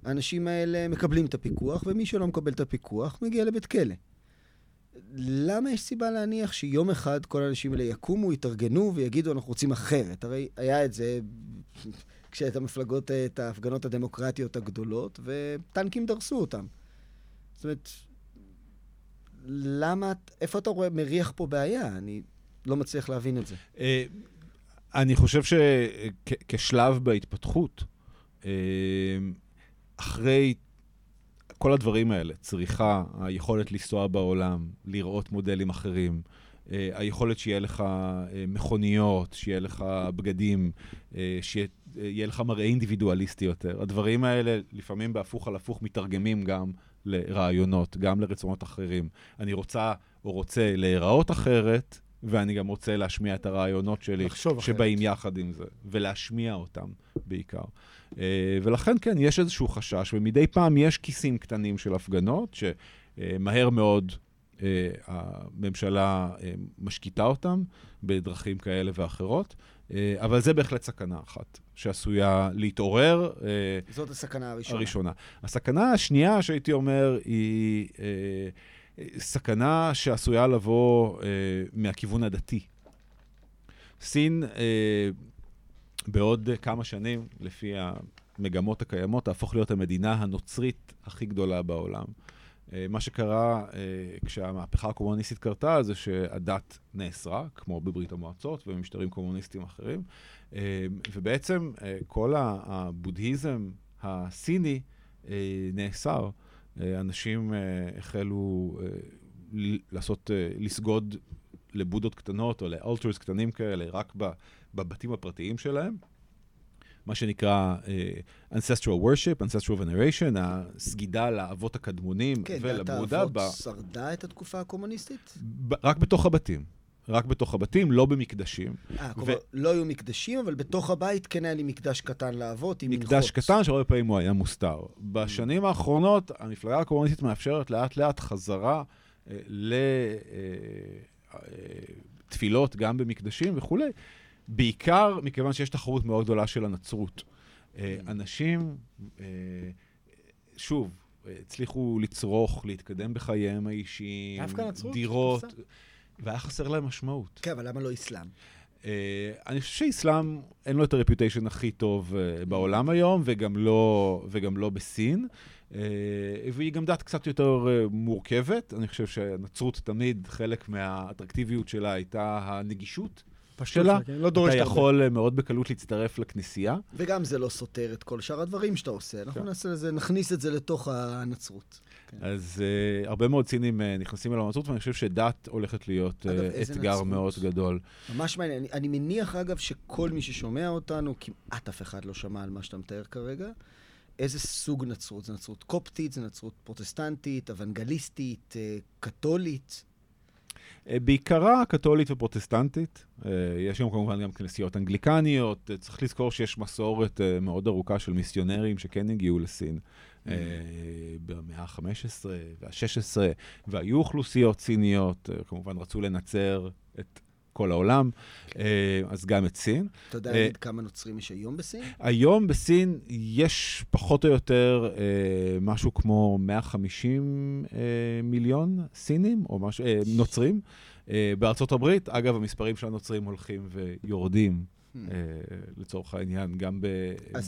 האנשים האלה מקבלים את הפיקוח, ומי שלא מקבל את הפיקוח מגיע לבית כלא. למה יש סיבה להניח שיום אחד כל האנשים האלה יקומו, יתארגנו ויגידו, אנחנו רוצים אחרת? הרי היה את זה כשאת המפלגות, את ההפגנות הדמוקרטיות הגדולות, וטנקים דרסו אותם. זאת אומרת, למה, איפה אתה רואה, מריח פה בעיה? אני לא מצליח להבין את זה. אני חושב שכשלב בהתפתחות, אה, אחרי כל הדברים האלה, צריכה, היכולת לנסוע בעולם, לראות מודלים אחרים, אה, היכולת שיהיה לך אה, מכוניות, שיהיה לך בגדים, שיהיה לך מראה אינדיבידואליסטי יותר. הדברים האלה, לפעמים בהפוך על הפוך, מתרגמים גם לרעיונות, גם לרצונות אחרים. אני רוצה או רוצה להיראות אחרת, ואני גם רוצה להשמיע את הרעיונות שלי, שבאים אחרת. יחד עם זה, ולהשמיע אותם בעיקר. אה, ולכן, כן, יש איזשהו חשש, ומדי פעם יש כיסים קטנים של הפגנות, שמהר מאוד אה, הממשלה אה, משקיטה אותם בדרכים כאלה ואחרות, אבל זה בהחלט סכנה אחת שעשויה להתעורר. זאת הסכנה הראשונה. הראשונה. הסכנה השנייה, שהייתי אומר, היא... סכנה שעשויה לבוא אה, מהכיוון הדתי. סין, אה, בעוד כמה שנים, לפי המגמות הקיימות, תהפוך להיות המדינה הנוצרית הכי גדולה בעולם. אה, מה שקרה אה, כשהמהפכה הקומוניסטית קרתה, זה שהדת נאסרה, כמו בברית המועצות ובמשטרים קומוניסטיים אחרים, אה, ובעצם אה, כל הבודהיזם הסיני אה, נאסר. אה, אנשים אה, החלו אה, לעשות, לסגוד לבודות קטנות או לאלטרס קטנים כאלה, רק בבתים הפרטיים שלהם. מה שנקרא uh, ancestral worship, ancestral veneration, הסגידה לאבות הקדמונים כן, ולבודה. כן, דת האבות ב... שרדה את התקופה הקומוניסטית? ב- רק בתוך הבתים. רק בתוך הבתים, לא במקדשים. אה, כלומר, ו... לא היו מקדשים, אבל בתוך הבית כן היה לי מקדש קטן לאבות עם מנחות. מקדש קטן שהרבה פעמים הוא היה מוסתר. בשנים האחרונות, המפלגה הקומוניסטית מאפשרת לאט-לאט חזרה אה, לתפילות, אה, גם במקדשים וכולי, בעיקר מכיוון שיש תחרות מאוד גדולה של הנצרות. אה, אנשים, אה, שוב, הצליחו לצרוך, להתקדם בחייהם האישיים, דירות. והיה חסר להם משמעות. כן, אבל למה לא אסלאם? Uh, אני חושב שאסלאם, אין לו את הרפיוטיישן הכי טוב uh, בעולם היום, וגם לא, וגם לא בסין. Uh, והיא גם דת קצת יותר uh, מורכבת. אני חושב שהנצרות תמיד, חלק מהאטרקטיביות שלה הייתה הנגישות. שלה, כן, לא אתה יכול הרבה. מאוד בקלות להצטרף לכנסייה. וגם זה לא סותר את כל שאר הדברים שאתה עושה. אנחנו כן. נעשה לזה, נכניס את זה לתוך הנצרות. כן. אז uh, הרבה מאוד סינים uh, נכנסים אל הנצרות, ואני חושב שדת הולכת להיות אגב, uh, אתגר נצרות? מאוד גדול. ממש מעניין. אני, אני מניח, אגב, שכל מי ששומע אותנו, כמעט אף אחד לא שמע על מה שאתה מתאר כרגע. איזה סוג נצרות? זה נצרות קופטית, זה נצרות פרוטסטנטית, אוונגליסטית, קתולית? בעיקרה קתולית ופרוטסטנטית. יש גם כמובן גם כנסיות אנגליקניות. צריך לזכור שיש מסורת מאוד ארוכה של מיסיונרים שכן הגיעו לסין. אה, במאה ה-15 וה-16, והיו אוכלוסיות סיניות, אה, כמובן רצו לנצר את כל העולם, אה, אז גם את סין. אתה יודע להגיד כמה נוצרים יש היום בסין? היום בסין יש פחות או יותר משהו כמו 150 מיליון סינים, או משהו, נוצרים. בארצות הברית, אגב, המספרים של הנוצרים הולכים ויורדים. Hmm. אה, לצורך העניין, גם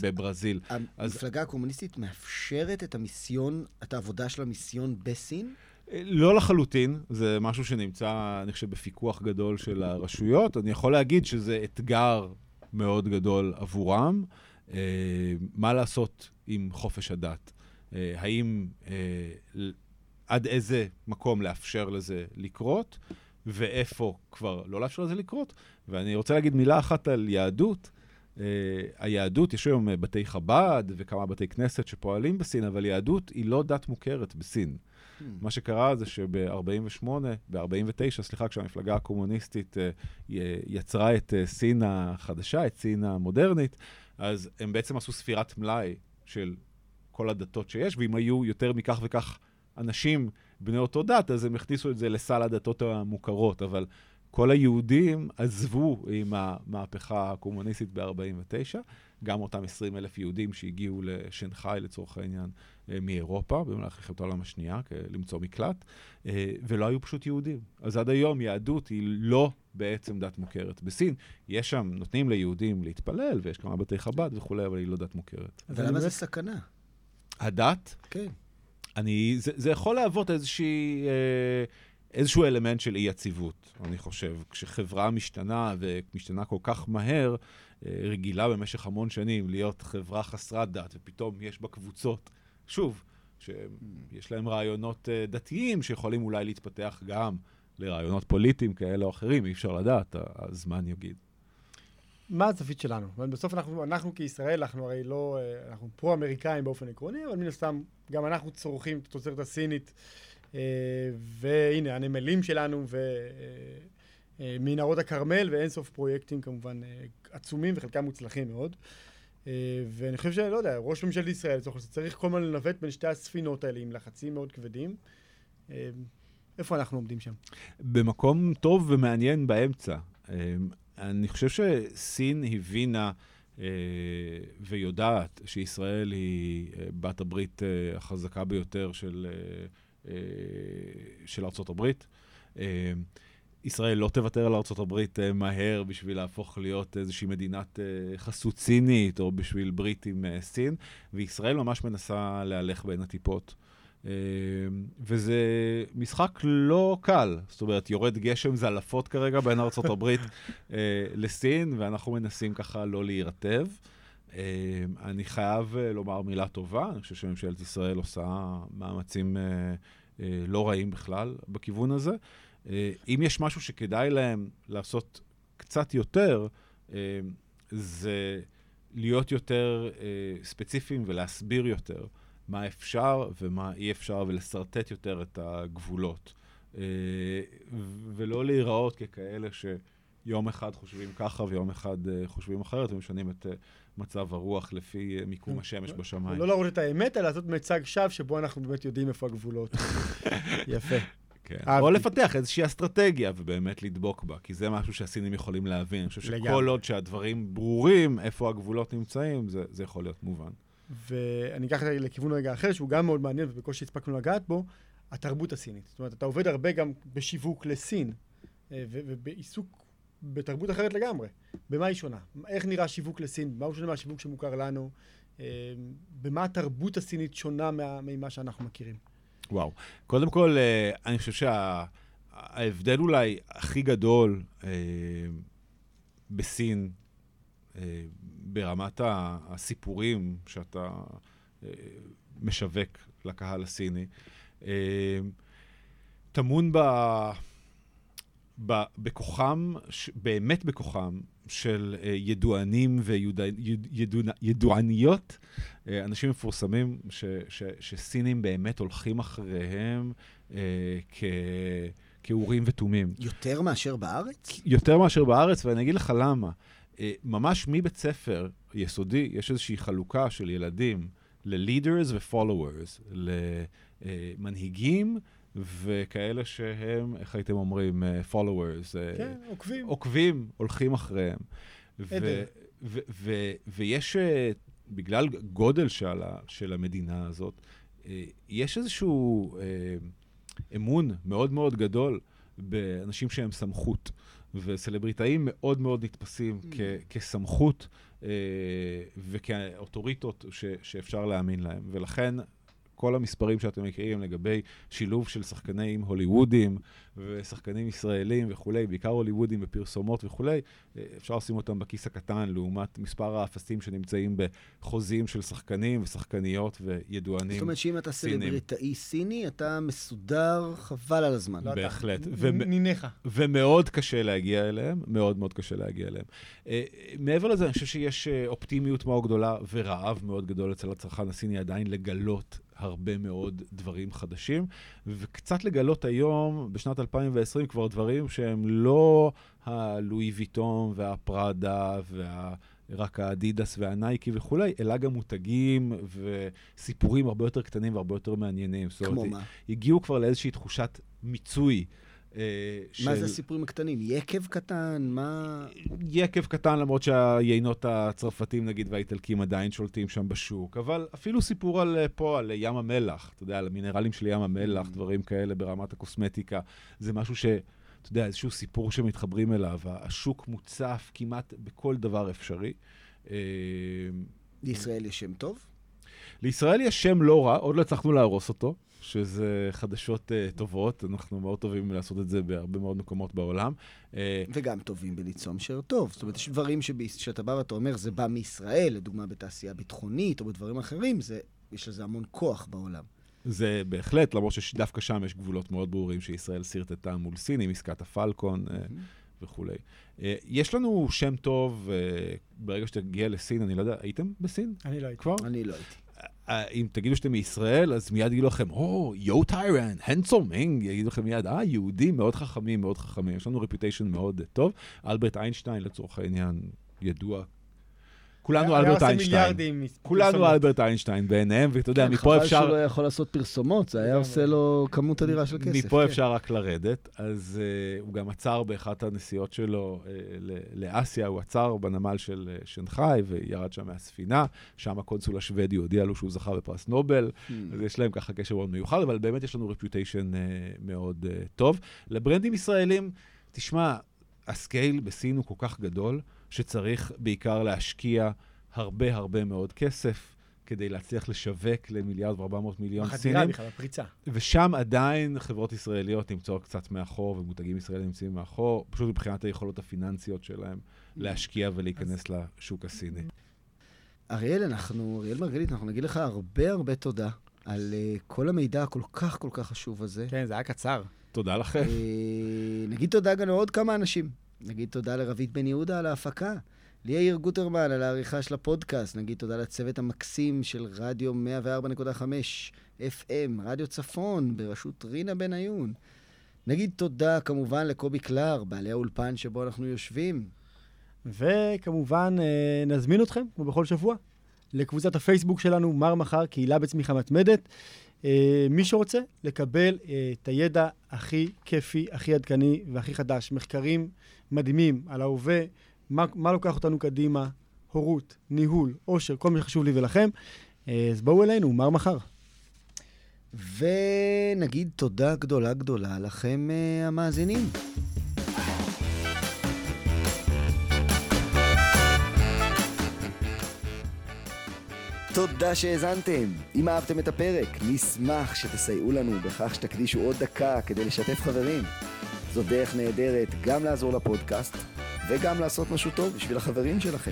בברזיל. המפלגה הקומוניסטית מאפשרת את המיסיון, את העבודה של המיסיון בסין? אה, לא לחלוטין, זה משהו שנמצא, אני חושב, בפיקוח גדול של הרשויות. אני יכול להגיד שזה אתגר מאוד גדול עבורם. אה, מה לעשות עם חופש הדת? האם, עד איזה מקום לאפשר לזה לקרות? ואיפה כבר לא לאפשר לזה לקרות. ואני רוצה להגיד מילה אחת על יהדות. Uh, היהדות, יש היום uh, בתי חב"ד וכמה בתי כנסת שפועלים בסין, אבל יהדות היא לא דת מוכרת בסין. Hmm. מה שקרה זה שב-48, ב-49, סליחה, כשהמפלגה הקומוניסטית uh, יצרה את uh, סין החדשה, את סין המודרנית, אז הם בעצם עשו ספירת מלאי של כל הדתות שיש, ואם היו יותר מכך וכך אנשים בני אותו דת, אז הם הכניסו את זה לסל הדתות המוכרות, אבל כל היהודים עזבו עם המהפכה הקומוניסטית ב-49, גם אותם 20 אלף יהודים שהגיעו לשנגחאי לצורך העניין אה, מאירופה, במהלך מלחמת העולם השנייה, למצוא מקלט, אה, ולא היו פשוט יהודים. אז עד היום יהדות היא לא בעצם דת מוכרת. בסין יש שם, נותנים ליהודים להתפלל, ויש כמה בתי חב"ד וכולי, אבל היא לא דת מוכרת. אבל למה זה סכנה? הדת? כן. אני, זה, זה יכול להוות איזושהי, אה, איזשהו אלמנט של אי-יציבות, אני חושב. כשחברה משתנה, ומשתנה כל כך מהר, אה, רגילה במשך המון שנים להיות חברה חסרת דת, ופתאום יש בה קבוצות, שוב, שיש להם רעיונות אה, דתיים שיכולים אולי להתפתח גם לרעיונות פוליטיים כאלה או אחרים, אי אפשר לדעת, הזמן יגיד. מה הזווית שלנו? בסוף אנחנו, אנחנו כישראל, אנחנו הרי לא, אה, אנחנו פרו-אמריקאים באופן עקרוני, אבל מן הסתם גם אנחנו צורכים את התוצרת הסינית, אה, והנה, הנמלים שלנו, ומנהרות הכרמל, ואין סוף פרויקטים כמובן עצומים וחלקם מוצלחים מאוד. ואני חושב שלא יודע, ראש ממשלת ישראל צריך כל הזמן לנווט בין שתי הספינות האלה עם לחצים מאוד כבדים. איפה אנחנו עומדים שם? במקום טוב ומעניין באמצע. אני חושב שסין הבינה אה, ויודעת שישראל היא אה, בת הברית אה, החזקה ביותר של, של ארצות הברית. ישראל לא תוותר על הברית מהר בשביל להפוך להיות איזושהי מדינת חסות סינית, או בשביל ברית עם סין, וישראל ממש מנסה להלך בין הטיפות. אה, וזה משחק לא קל, זאת אומרת, יורד גשם זלעפות כרגע בין ארה"ב אה, לסין, ואנחנו מנסים ככה לא להירטב. אה, אני חייב לומר מילה טובה, אני חושב שממשלת ישראל עושה מאמצים לא רעים בכלל בכיוון הזה. אם יש משהו שכדאי להם לעשות קצת יותר, זה להיות יותר ספציפיים ולהסביר יותר. מה אפשר ומה אי אפשר, ולשרטט יותר את הגבולות. אה, ולא להיראות ככאלה שיום אחד חושבים ככה ויום אחד אה, חושבים אחרת, ומשנים את אה, מצב הרוח לפי מיקום כן. השמש בשמיים. לא להראות את האמת, אלא לעשות מצג שווא שבו אנחנו באמת יודעים איפה הגבולות. יפה. כן. או לפתח איזושהי אסטרטגיה ובאמת לדבוק בה, כי זה משהו שהסינים יכולים להבין. אני חושב שכל עוד שהדברים ברורים, איפה הגבולות נמצאים, זה, זה יכול להיות מובן. ואני אקח לכיוון רגע אחר, שהוא גם מאוד מעניין ובקושי הספקנו לגעת בו, התרבות הסינית. זאת אומרת, אתה עובד הרבה גם בשיווק לסין, אה, ובעיסוק בתרבות אחרת לגמרי. במה היא שונה? איך נראה שיווק לסין? מה הוא שונה מהשיווק שמוכר לנו? אה, במה התרבות הסינית שונה ממה שאנחנו מכירים? וואו. קודם כל, אה, אני חושב שההבדל אולי הכי גדול בסין ברמת הסיפורים שאתה אה, משווק לקהל הסיני, אה, טמון ב... ב, בכוחם, ש, באמת בכוחם, של ידוענים וידועניות, uh, אנשים מפורסמים ש, ש, שסינים באמת הולכים אחריהם כ, כאורים ותומים. יותר מאשר בארץ? יותר מאשר בארץ, ואני אגיד לך למה. אה, ממש מבית ספר יסודי, יש איזושהי חלוקה של ילדים ל-leaders ו-followers, למנהיגים וכאלה שהם, איך הייתם אומרים, אה, followers. אה, כן, עוקבים. עוקבים, הולכים אחריהם. ויש, בגלל גודל של, של המדינה הזאת, יש איזשהו אמון מאוד מאוד גדול באנשים שהם סמכות. וסלבריטאים מאוד מאוד נתפסים mm. כ- כסמכות אה, וכאוטוריטות ש- שאפשר להאמין להם. ולכן כל המספרים שאתם מכירים לגבי שילוב של שחקנים הוליוודים ושחקנים ישראלים וכולי, בעיקר הוליוודים בפרסומות וכולי, אפשר לשים אותם בכיס הקטן לעומת מספר האפסים שנמצאים בחוזים של שחקנים ושחקניות וידוענים זאת אומרת שאם אתה סלבריטאי סיני, אתה מסודר חבל על הזמן. לא בהחלט. ניניך. ומאוד קשה להגיע אליהם, מאוד מאוד קשה להגיע אליהם. אה, מעבר לזה, אני חושב שיש אה, אופטימיות מאוד גדולה ורעב מאוד גדול אצל הצרכן הסיני עדיין לגלות הרבה מאוד דברים חדשים, וקצת לגלות היום, בשנת 2020, כבר דברים שהם לא הלואי ויטון והפראדה וה... רק האדידס והנייקי וכולי, אלא גם מותגים וסיפורים הרבה יותר קטנים והרבה יותר מעניינים. כמו מה? הגיעו כבר לאיזושהי תחושת מיצוי של... מה זה הסיפורים הקטנים? יקב קטן? מה... יקב קטן, למרות שהיינות הצרפתים, נגיד, והאיטלקים עדיין שולטים שם בשוק, אבל אפילו סיפור על אה, פה, על ים המלח, אתה יודע, על המינרלים של ים המלח, mm. דברים כאלה ברמת הקוסמטיקה, זה משהו ש... אתה יודע, איזשהו סיפור שמתחברים אליו, השוק מוצף כמעט בכל דבר אפשרי. לישראל אה, יש שם טוב? לישראל יש שם לא רע, עוד לא הצלחנו להרוס אותו, שזה חדשות uh, טובות, אנחנו מאוד טובים לעשות את זה בהרבה מאוד מקומות בעולם. Uh, וגם טובים בליצור משאר טוב. זאת אומרת, יש דברים שאתה בא ואתה אומר, זה בא מישראל, לדוגמה בתעשייה ביטחונית או בדברים אחרים, זה, יש לזה המון כוח בעולם. זה בהחלט, למרות שדווקא שם יש גבולות מאוד ברורים שישראל סרטטה מול סין עם עסקת הפלקון uh, וכולי. אה, יש לנו שם טוב, אה, ברגע שתגיע לסין, אני לא יודע, הייתם בסין אני לא הייתי. כבר? אני לא הייתי. אה, אם תגידו שאתם מישראל, אז מיד יגידו לכם, או, 犹太人, 很聪明, יגידו לכם מיד, אה, יהודים מאוד חכמים, מאוד חכמים. יש לנו reputation מאוד טוב. אלברט איינשטיין, לצורך העניין, ידוע. כולנו אלברט איינשטיין. כולנו. אלברט איינשטיין בעיניהם, ואתה יודע, כן, מפה חבל אפשר... שהוא לא יכול לעשות פרסומות, זה היה. עושה לו כמות אדירה של כסף. מפה כן. אפשר רק לרדת, אז אה, הוא גם עצר באחת הנסיעות שלו ל- לאסיה, הוא עצר בנמל של אה, שנגחאי וירד שם מהספינה, שם הקונסול השוודי הודיע לו שהוא זכה בפרס נובל, המ. אז יש להם ככה קשר מאוד מיוחד, אבל באמת יש לנו reputation מאוד טוב. לברנדים ישראלים, תשמע, ה scale בסין הוא כל כך גדול, שצריך בעיקר להשקיע הרבה הרבה מאוד כסף. כדי להצליח לשווק למיליארד וארבע מאות מיליון בחדירה סינים. בכלל, בפריצה. ושם עדיין חברות ישראליות נמצאות קצת מאחור, ומותגים ישראלים נמצאים מאחור, פשוט מבחינת היכולות הפיננסיות שלהם להשקיע ולהיכנס לשוק הסיני. אריאל, אנחנו, אריאל מרגלית, אנחנו נגיד לך הרבה הרבה תודה על uh, כל המידע הכל כך כל כך חשוב הזה. כן, זה היה קצר. תודה לכם. אה, נגיד תודה גם לעוד כמה אנשים. נגיד תודה לרבית בן יהודה על ההפקה, ליאיר גוטרמן על העריכה של הפודקאסט, נגיד תודה לצוות המקסים של רדיו 104.5 FM, רדיו צפון, בראשות רינה בניון. נגיד תודה כמובן לקובי קלר, בעלי האולפן שבו אנחנו יושבים. וכמובן, אה, נזמין אתכם, כמו בכל שבוע, לקבוצת הפייסבוק שלנו, מר מחר, קהילה בצמיחה מתמדת. אה, מי שרוצה לקבל אה, את הידע הכי כיפי, הכי עדכני והכי חדש, מחקרים מדהימים על ההווה, מה, מה לוקח אותנו קדימה, הורות, ניהול, עושר, כל מה שחשוב לי ולכם, אה, אז בואו אלינו, מר מחר. ונגיד תודה גדולה גדולה לכם, המאזינים. תודה שהאזנתם. אם אהבתם את הפרק, נשמח שתסייעו לנו בכך שתקדישו עוד דקה כדי לשתף חברים. זו דרך נהדרת גם לעזור לפודקאסט וגם לעשות משהו טוב בשביל החברים שלכם.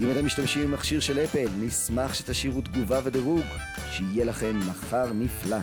אם אתם משתמשים במכשיר של אפל, נשמח שתשאירו תגובה ודירוג. שיהיה לכם מחר נפלא.